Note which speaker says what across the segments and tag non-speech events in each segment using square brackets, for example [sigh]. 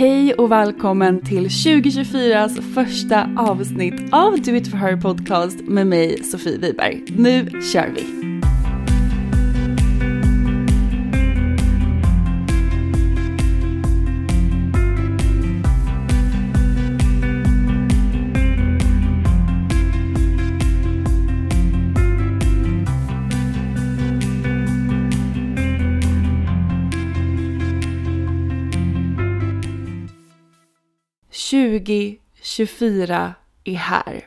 Speaker 1: Hej och välkommen till 2024s första avsnitt av Do It For Her Podcast med mig Sofie Wiberg. Nu kör vi! –2024 är här.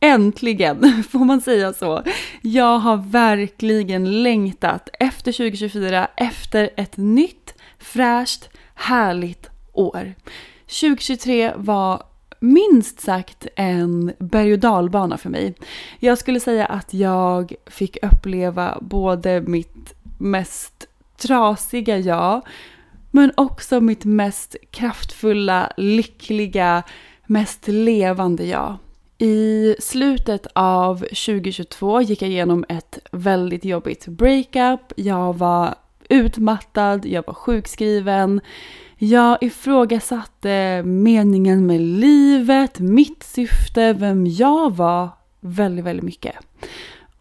Speaker 1: Äntligen, [laughs] får man säga så. Jag har verkligen längtat efter 2024, efter ett nytt, fräscht, härligt år. 2023 var minst sagt en berg och dalbana för mig. Jag skulle säga att jag fick uppleva både mitt mest trasiga jag, men också mitt mest kraftfulla, lyckliga, mest levande jag. I slutet av 2022 gick jag igenom ett väldigt jobbigt breakup. Jag var utmattad, jag var sjukskriven. Jag ifrågasatte meningen med livet, mitt syfte, vem jag var väldigt, väldigt mycket.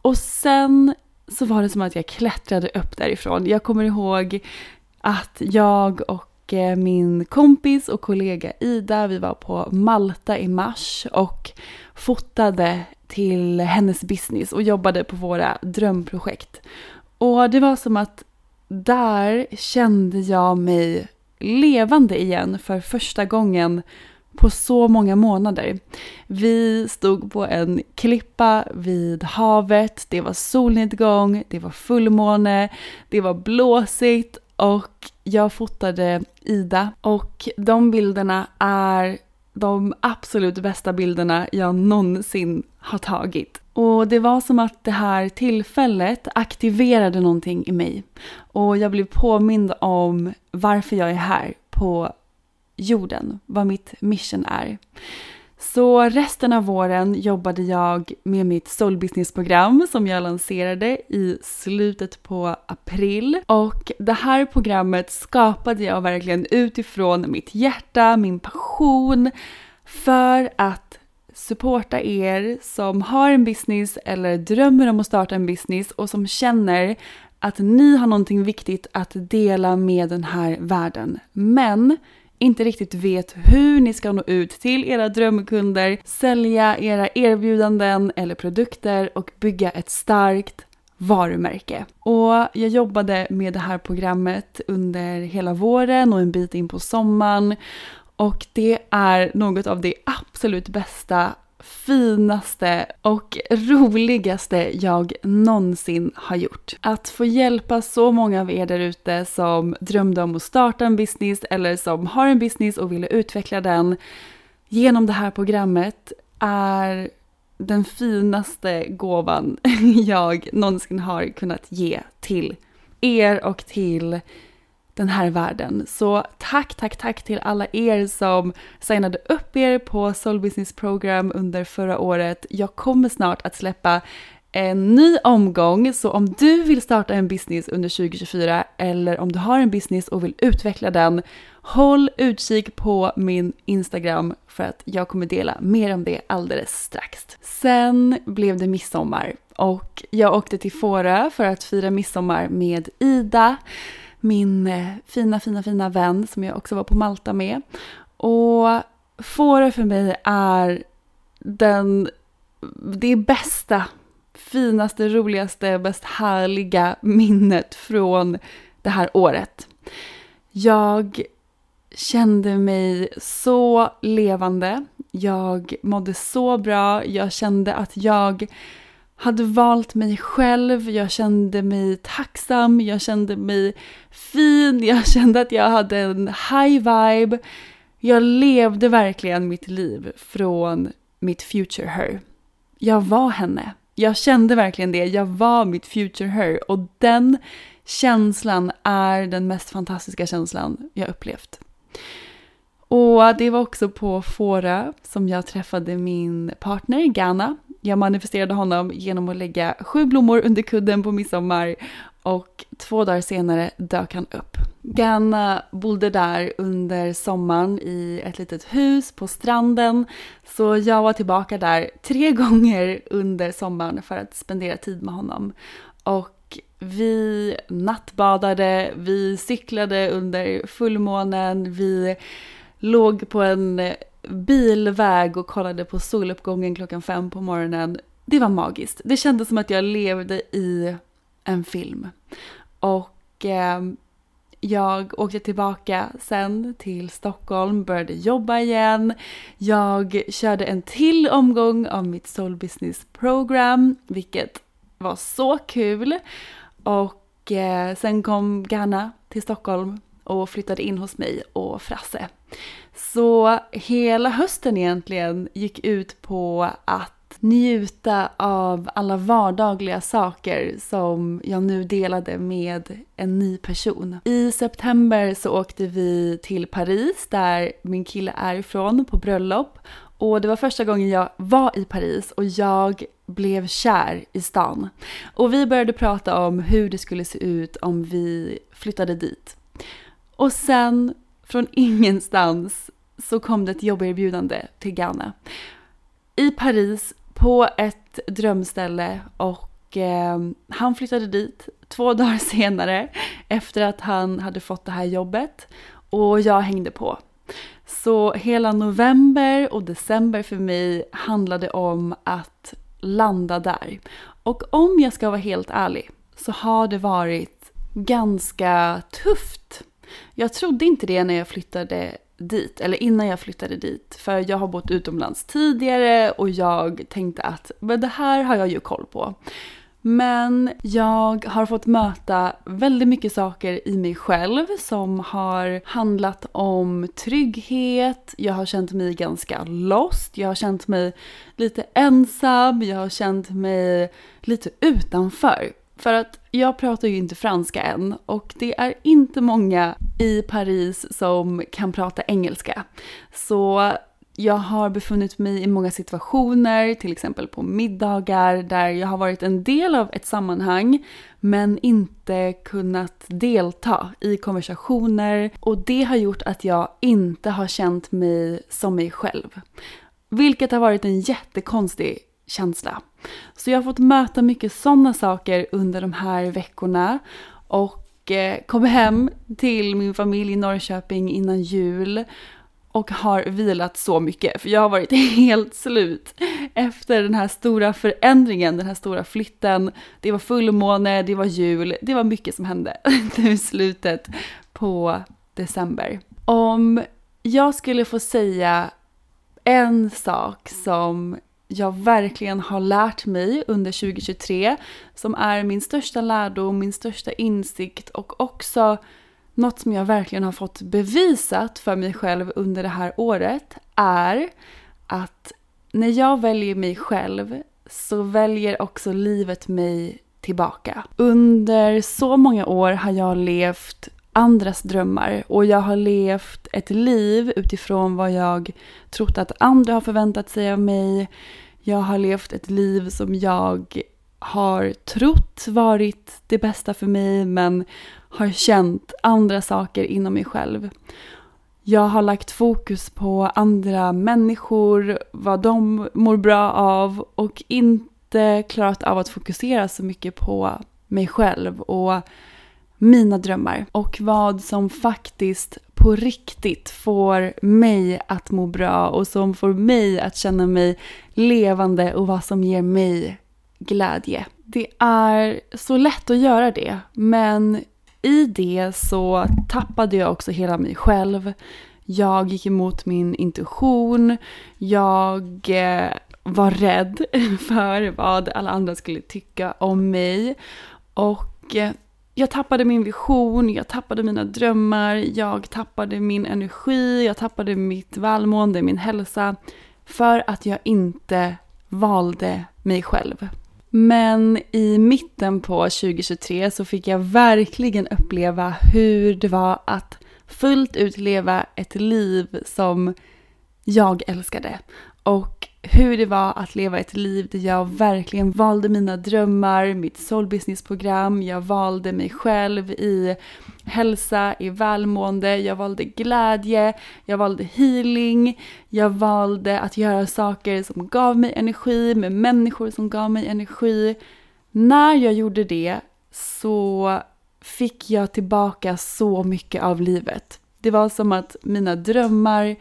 Speaker 1: Och sen så var det som att jag klättrade upp därifrån. Jag kommer ihåg att jag och eh, min kompis och kollega Ida, vi var på Malta i mars och fotade till hennes business och jobbade på våra drömprojekt. Och det var som att där kände jag mig levande igen för första gången på så många månader. Vi stod på en klippa vid havet, det var solnedgång, det var fullmåne, det var blåsigt och jag fotade Ida och de bilderna är de absolut bästa bilderna jag någonsin har tagit. Och det var som att det här tillfället aktiverade någonting i mig. Och jag blev påmind om varför jag är här på jorden, vad mitt mission är. Så resten av våren jobbade jag med mitt Soul Business-program som jag lanserade i slutet på april. Och det här programmet skapade jag verkligen utifrån mitt hjärta, min passion för att supporta er som har en business eller drömmer om att starta en business och som känner att ni har någonting viktigt att dela med den här världen. Men inte riktigt vet hur ni ska nå ut till era drömkunder, sälja era erbjudanden eller produkter och bygga ett starkt varumärke. Och jag jobbade med det här programmet under hela våren och en bit in på sommaren. Och det är något av det absolut bästa finaste och roligaste jag någonsin har gjort. Att få hjälpa så många av er där ute som drömde om att starta en business eller som har en business och ville utveckla den genom det här programmet är den finaste gåvan [laughs] jag någonsin har kunnat ge till er och till den här världen. Så tack, tack, tack till alla er som signade upp er på Soul Business Program under förra året. Jag kommer snart att släppa en ny omgång, så om du vill starta en business under 2024 eller om du har en business och vill utveckla den, håll utkik på min Instagram för att jag kommer dela mer om det alldeles strax. Sen blev det midsommar och jag åkte till Fårö för att fira midsommar med Ida min eh, fina, fina, fina vän som jag också var på Malta med. Och Fårö för mig är den, det bästa, finaste, roligaste, bäst härliga minnet från det här året. Jag kände mig så levande. Jag mådde så bra. Jag kände att jag hade valt mig själv, jag kände mig tacksam, jag kände mig fin, jag kände att jag hade en high vibe. Jag levde verkligen mitt liv från mitt future her. Jag var henne. Jag kände verkligen det. Jag var mitt future her och den känslan är den mest fantastiska känslan jag upplevt. Och det var också på Fårö som jag träffade min partner Ghana jag manifesterade honom genom att lägga sju blommor under kudden på midsommar och två dagar senare dök han upp. Ghana bodde där under sommaren i ett litet hus på stranden. Så jag var tillbaka där tre [laughs] gånger under sommaren för att spendera tid med honom. Och vi nattbadade, vi cyklade under fullmånen, vi låg på en bilväg och kollade på soluppgången klockan fem på morgonen. Det var magiskt. Det kändes som att jag levde i en film. Och eh, jag åkte tillbaka sen till Stockholm, började jobba igen. Jag körde en till omgång av mitt Soul Business Program, vilket var så kul. Och eh, sen kom Ghana till Stockholm och flyttade in hos mig och Frasse. Så hela hösten egentligen gick ut på att njuta av alla vardagliga saker som jag nu delade med en ny person. I september så åkte vi till Paris där min kille är ifrån på bröllop och det var första gången jag var i Paris och jag blev kär i stan. Och vi började prata om hur det skulle se ut om vi flyttade dit. Och sen från ingenstans så kom det ett jobberbjudande till Ghana. I Paris på ett drömställe och eh, han flyttade dit två [laughs] dagar senare efter att han hade fått det här jobbet och jag hängde på. Så hela november och december för mig handlade om att landa där. Och om jag ska vara helt ärlig så har det varit ganska tufft. Jag trodde inte det när jag flyttade dit, eller innan jag flyttade dit. För jag har bott utomlands tidigare och jag tänkte att men det här har jag ju koll på. Men jag har fått möta väldigt mycket saker i mig själv som har handlat om trygghet, jag har känt mig ganska lost, jag har känt mig lite ensam, jag har känt mig lite utanför. För att jag pratar ju inte franska än och det är inte många i Paris som kan prata engelska. Så jag har befunnit mig i många situationer, till exempel på middagar, där jag har varit en del av ett sammanhang men inte kunnat delta i konversationer och det har gjort att jag inte har känt mig som mig själv. Vilket har varit en jättekonstig känsla. Så jag har fått möta mycket sådana saker under de här veckorna och eh, kom hem till min familj i Norrköping innan jul och har vilat så mycket för jag har varit [laughs] helt slut efter den här stora förändringen, den här stora flytten. Det var fullmåne, det var jul, det var mycket som hände [laughs] nu i slutet på december. Om jag skulle få säga en sak som jag verkligen har lärt mig under 2023 som är min största lärdom, min största insikt och också något som jag verkligen har fått bevisat för mig själv under det här året är att när jag väljer mig själv så väljer också livet mig tillbaka. Under så många år har jag levt andras drömmar och jag har levt ett liv utifrån vad jag trott att andra har förväntat sig av mig. Jag har levt ett liv som jag har trott varit det bästa för mig men har känt andra saker inom mig själv. Jag har lagt fokus på andra människor, vad de mår bra av och inte klarat av att fokusera så mycket på mig själv och mina drömmar och vad som faktiskt på riktigt får mig att må bra och som får mig att känna mig levande och vad som ger mig glädje. Det är så lätt att göra det, men i det så tappade jag också hela mig själv. Jag gick emot min intuition. Jag eh, var rädd [laughs] för vad alla andra skulle tycka om mig. Och eh, jag tappade min vision, jag tappade mina drömmar, jag tappade min energi, jag tappade mitt välmående, min hälsa. För att jag inte valde mig själv. Men i mitten på 2023 så fick jag verkligen uppleva hur det var att fullt ut leva ett liv som jag älskade. och hur det var att leva ett liv där jag verkligen valde mina drömmar, mitt soul business-program, jag valde mig själv i hälsa, i välmående, jag valde glädje, jag valde healing, jag valde att göra saker som gav mig energi med människor som gav mig energi. När jag gjorde det så fick jag tillbaka så mycket av livet. Det var som att mina drömmar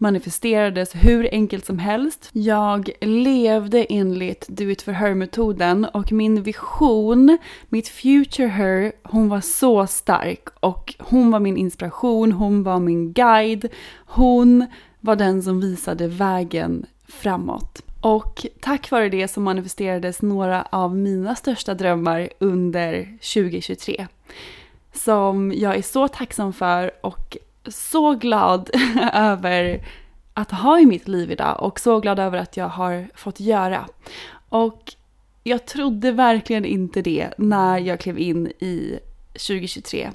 Speaker 1: manifesterades hur enkelt som helst. Jag levde enligt Do It For Her-metoden och min vision, mitt future her, hon var så stark och hon var min inspiration, hon var min guide, hon var den som visade vägen framåt. Och tack vare det så manifesterades några av mina största drömmar under 2023. Som jag är så tacksam för och så glad [laughs] över att ha i mitt liv idag och så glad över att jag har fått göra. Och jag trodde verkligen inte det när jag klev in i 2023.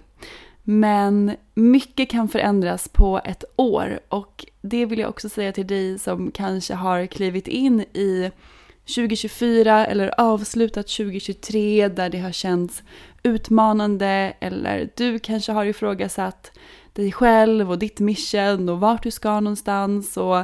Speaker 1: Men mycket kan förändras på ett år och det vill jag också säga till dig som kanske har klivit in i 2024 eller avslutat 2023 där det har känts utmanande eller du kanske har ifrågasatt dig själv och ditt mission och vart du ska någonstans och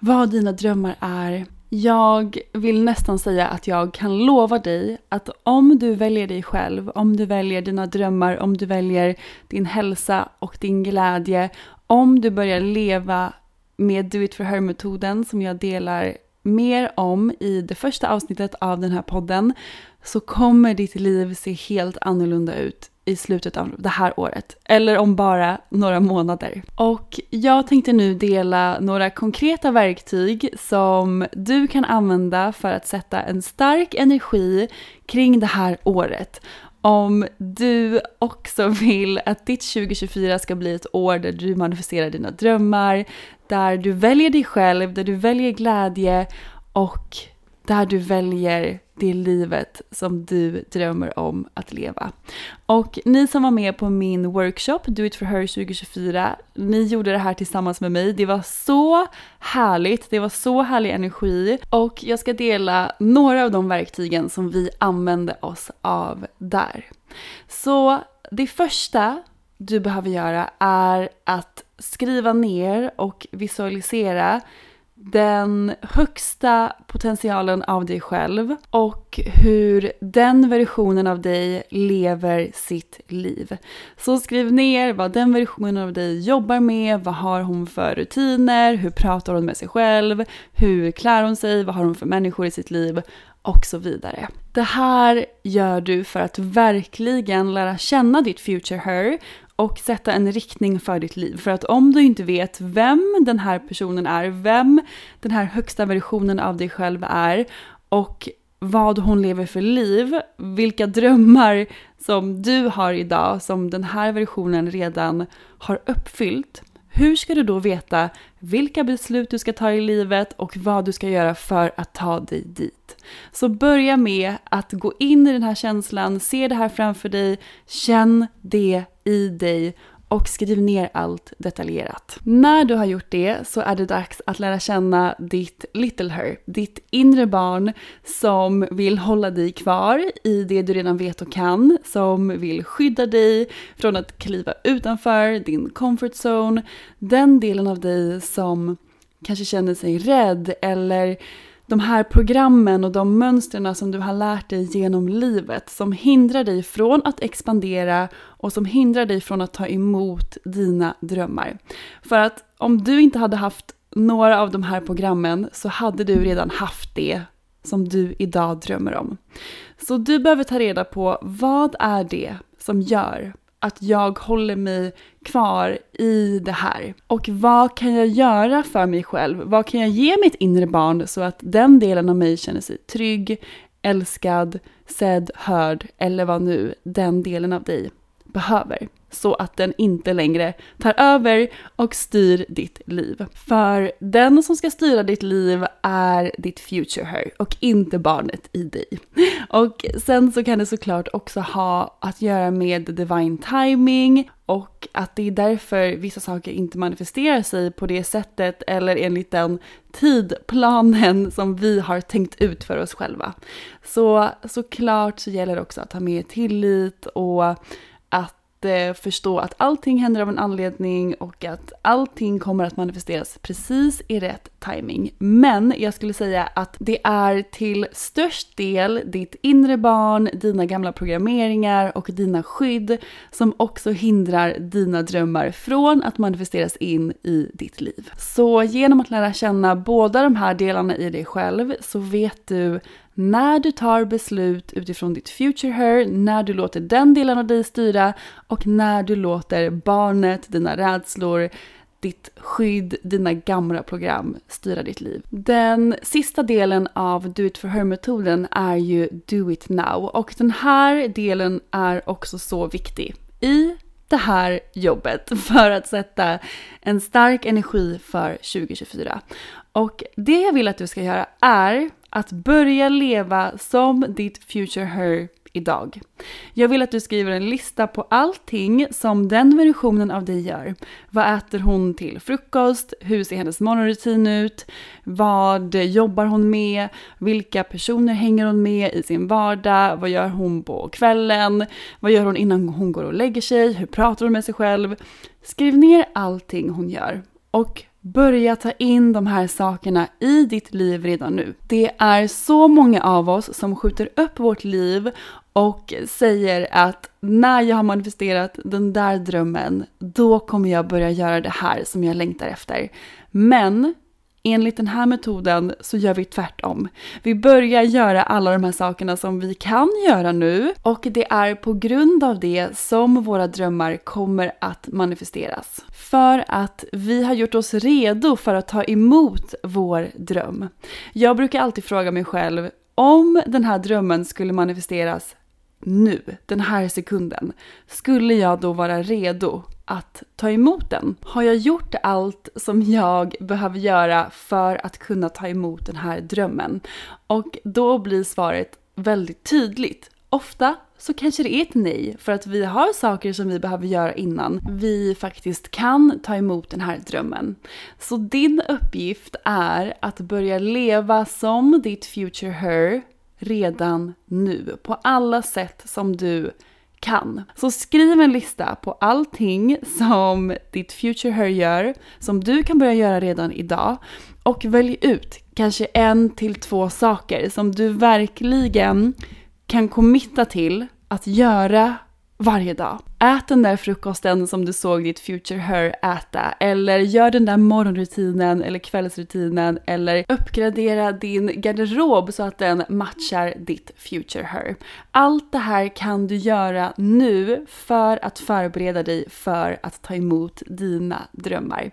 Speaker 1: vad dina drömmar är. Jag vill nästan säga att jag kan lova dig att om du väljer dig själv, om du väljer dina drömmar, om du väljer din hälsa och din glädje, om du börjar leva med Do It For Her-metoden som jag delar mer om i det första avsnittet av den här podden så kommer ditt liv se helt annorlunda ut i slutet av det här året. Eller om bara några månader. Och jag tänkte nu dela några konkreta verktyg som du kan använda för att sätta en stark energi kring det här året. Om du också vill att ditt 2024 ska bli ett år där du manifesterar dina drömmar, där du väljer dig själv, där du väljer glädje och där du väljer det livet som du drömmer om att leva. Och ni som var med på min workshop Do It For Her 2024, ni gjorde det här tillsammans med mig. Det var så härligt, det var så härlig energi och jag ska dela några av de verktygen som vi använde oss av där. Så det första du behöver göra är att skriva ner och visualisera den högsta potentialen av dig själv och hur den versionen av dig lever sitt liv. Så skriv ner vad den versionen av dig jobbar med, vad har hon för rutiner, hur pratar hon med sig själv, hur klär hon sig, vad har hon för människor i sitt liv och så vidare. Det här gör du för att verkligen lära känna ditt future her och sätta en riktning för ditt liv. För att om du inte vet vem den här personen är, vem den här högsta versionen av dig själv är och vad hon lever för liv, vilka drömmar som du har idag som den här versionen redan har uppfyllt. Hur ska du då veta vilka beslut du ska ta i livet och vad du ska göra för att ta dig dit? Så börja med att gå in i den här känslan, se det här framför dig, känn det i dig och skriv ner allt detaljerat. När du har gjort det så är det dags att lära känna ditt little her, ditt inre barn som vill hålla dig kvar i det du redan vet och kan, som vill skydda dig från att kliva utanför din comfort zone, den delen av dig som kanske känner sig rädd eller de här programmen och de mönstren som du har lärt dig genom livet som hindrar dig från att expandera och som hindrar dig från att ta emot dina drömmar. För att om du inte hade haft några av de här programmen så hade du redan haft det som du idag drömmer om. Så du behöver ta reda på vad är det som gör att jag håller mig kvar i det här? Och vad kan jag göra för mig själv? Vad kan jag ge mitt inre barn så att den delen av mig känner sig trygg, älskad, sedd, hörd eller vad nu den delen av dig behöver så att den inte längre tar över och styr ditt liv. För den som ska styra ditt liv är ditt future her och inte barnet i dig. Och sen så kan det såklart också ha att göra med divine timing och att det är därför vissa saker inte manifesterar sig på det sättet eller enligt den tidplanen som vi har tänkt ut för oss själva. Så såklart så gäller det också att ha mer tillit och eh, förstå att allting händer av en anledning och att allting kommer att manifesteras precis i rätt timing. Men jag skulle säga att det är till störst del ditt inre barn, dina gamla programmeringar och dina skydd som också hindrar dina drömmar från att manifesteras in i ditt liv. Så genom att lära känna båda de här delarna i dig själv så vet du när du tar beslut utifrån ditt future her, när du låter den delen av dig styra och när du låter barnet, dina rädslor, ditt skydd, dina gamla program styra ditt liv. Den sista delen av Do It For Her-metoden är ju Do It Now och den här delen är också så viktig. I det här jobbet [laughs] för att sätta en stark energi för 2024. Och det jag vill att du ska göra är att börja leva som ditt future her idag. Jag vill att du skriver en lista på allting som den versionen av dig gör. Vad äter hon till frukost? Hur ser hennes morgonrutin ut? Vad jobbar hon med? Vilka personer hänger hon med i sin vardag? Vad gör hon på kvällen? Vad gör hon innan hon går och lägger sig? Hur pratar hon med sig själv? Skriv ner allting hon gör och Börja ta in de här sakerna i ditt liv redan nu. Det är så många av oss som skjuter upp vårt liv och säger att när jag har manifesterat den där drömmen, då kommer jag börja göra det här som jag längtar efter. Men Enligt den här metoden så gör vi tvärtom. Vi börjar göra alla de här sakerna som vi kan göra nu och det är på grund av det som våra drömmar kommer att manifesteras. För att vi har gjort oss redo för att ta emot vår dröm. Jag brukar alltid fråga mig själv om den här drömmen skulle manifesteras nu, den här sekunden, skulle jag då vara redo att ta emot den? Har jag gjort allt som jag behöver göra för att kunna ta emot den här drömmen? Och då blir svaret väldigt tydligt. Ofta så kanske det är ett nej för att vi har saker som vi behöver göra innan vi faktiskt kan ta emot den här drömmen. Så din uppgift är att börja leva som ditt future her redan nu på alla sätt som du kan. Så skriv en lista på allting som ditt future her gör, som du kan börja göra redan idag och välj ut kanske en till två saker som du verkligen kan committa till att göra varje dag. Ät den där frukosten som du såg ditt future her äta eller gör den där morgonrutinen eller kvällsrutinen eller uppgradera din garderob så att den matchar ditt future her. Allt det här kan du göra nu för att förbereda dig för att ta emot dina drömmar.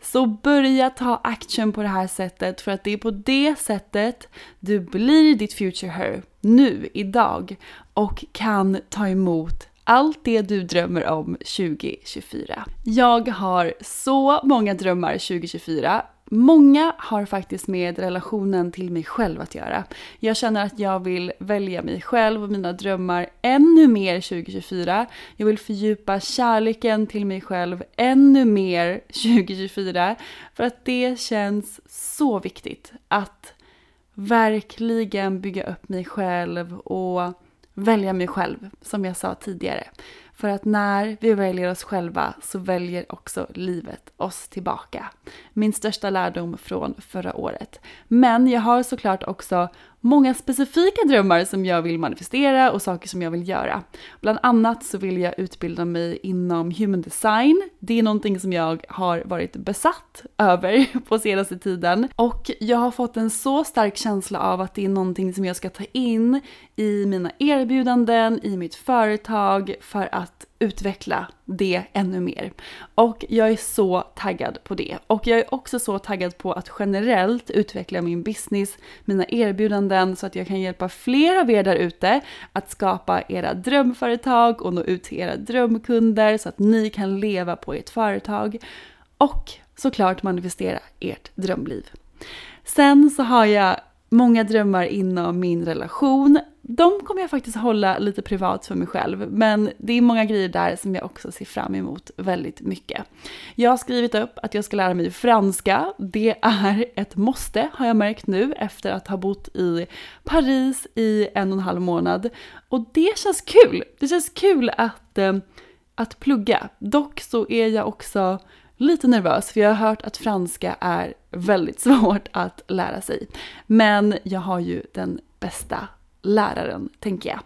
Speaker 1: Så börja ta action på det här sättet för att det är på det sättet du blir ditt future her nu, idag och kan ta emot allt det du drömmer om 2024. Jag har så många drömmar 2024. Många har faktiskt med relationen till mig själv att göra. Jag känner att jag vill välja mig själv och mina drömmar ännu mer 2024. Jag vill fördjupa kärleken till mig själv ännu mer 2024 för att det känns så viktigt att verkligen bygga upp mig själv och välja mig själv, som jag sa tidigare. För att när vi väljer oss själva så väljer också livet oss tillbaka. Min största lärdom från förra året. Men jag har såklart också många specifika drömmar som jag vill manifestera och saker som jag vill göra. Bland annat så vill jag utbilda mig inom human design. Det är någonting som jag har varit besatt över [laughs] på senaste tiden och jag har fått en så stark känsla av att det är någonting som jag ska ta in i mina erbjudanden, i mitt företag för att utveckla det ännu mer. Och jag är så taggad på det. Och jag är också så taggad på att generellt utveckla min business, mina erbjudanden så att jag kan hjälpa fler av er där ute att skapa era drömföretag och nå ut till era drömkunder så att ni kan leva på ert företag. Och såklart manifestera ert drömliv. Sen så har jag många drömmar inom min relation. De kommer jag faktiskt hålla lite privat för mig själv, men det är många grejer där som jag också ser fram emot väldigt mycket. Jag har skrivit upp att jag ska lära mig franska. Det är ett måste har jag märkt nu efter att ha bott i Paris i en och en halv månad. Och det känns kul! Det känns kul att, eh, att plugga. Dock så är jag också lite nervös för jag har hört att franska är väldigt [laughs] svårt att lära sig. Men jag har ju den bästa läraren, tänker jag.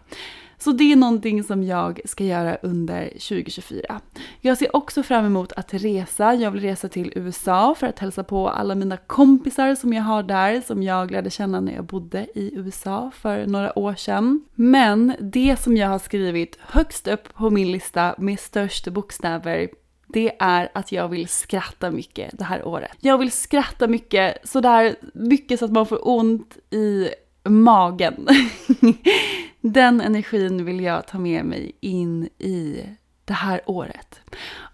Speaker 1: Så det är någonting som jag ska göra under 2024. Jag ser också fram emot att resa. Jag vill resa till USA för att hälsa på alla mina kompisar som jag har där, som jag lärde känna när jag bodde i USA för några år sedan. Men det som jag har skrivit högst upp på min lista med störst bokstäver det är att jag vill skratta mycket det här året. Jag vill skratta mycket, sådär mycket så att man får ont i magen. [laughs] Den energin vill jag ta med mig in i det här året.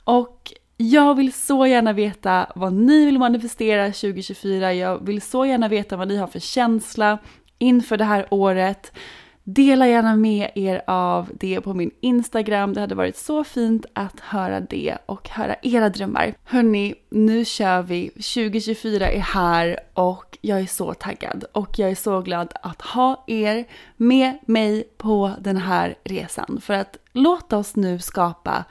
Speaker 1: Och jag vill så gärna veta vad ni vill manifestera 2024. Jag vill så gärna veta vad ni har för känsla inför det här året. Dela gärna med er av det på min Instagram. Det hade varit så fint att höra det och höra era drömmar. Hörni, nu kör vi. 2024 är här och jag är så taggad och jag är så glad att ha er med mig på den här resan. För att låta oss nu skapa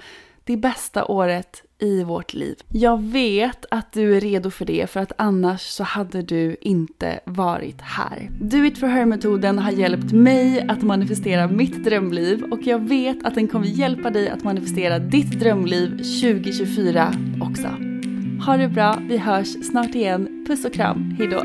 Speaker 1: det bästa året i vårt liv. Jag vet att du är redo för det för att annars så hade du inte varit här. Do it for her-metoden har hjälpt mig att manifestera mitt drömliv och jag vet att den kommer hjälpa dig att manifestera ditt drömliv 2024 också. Ha det bra, vi hörs snart igen. Puss och kram, hejdå!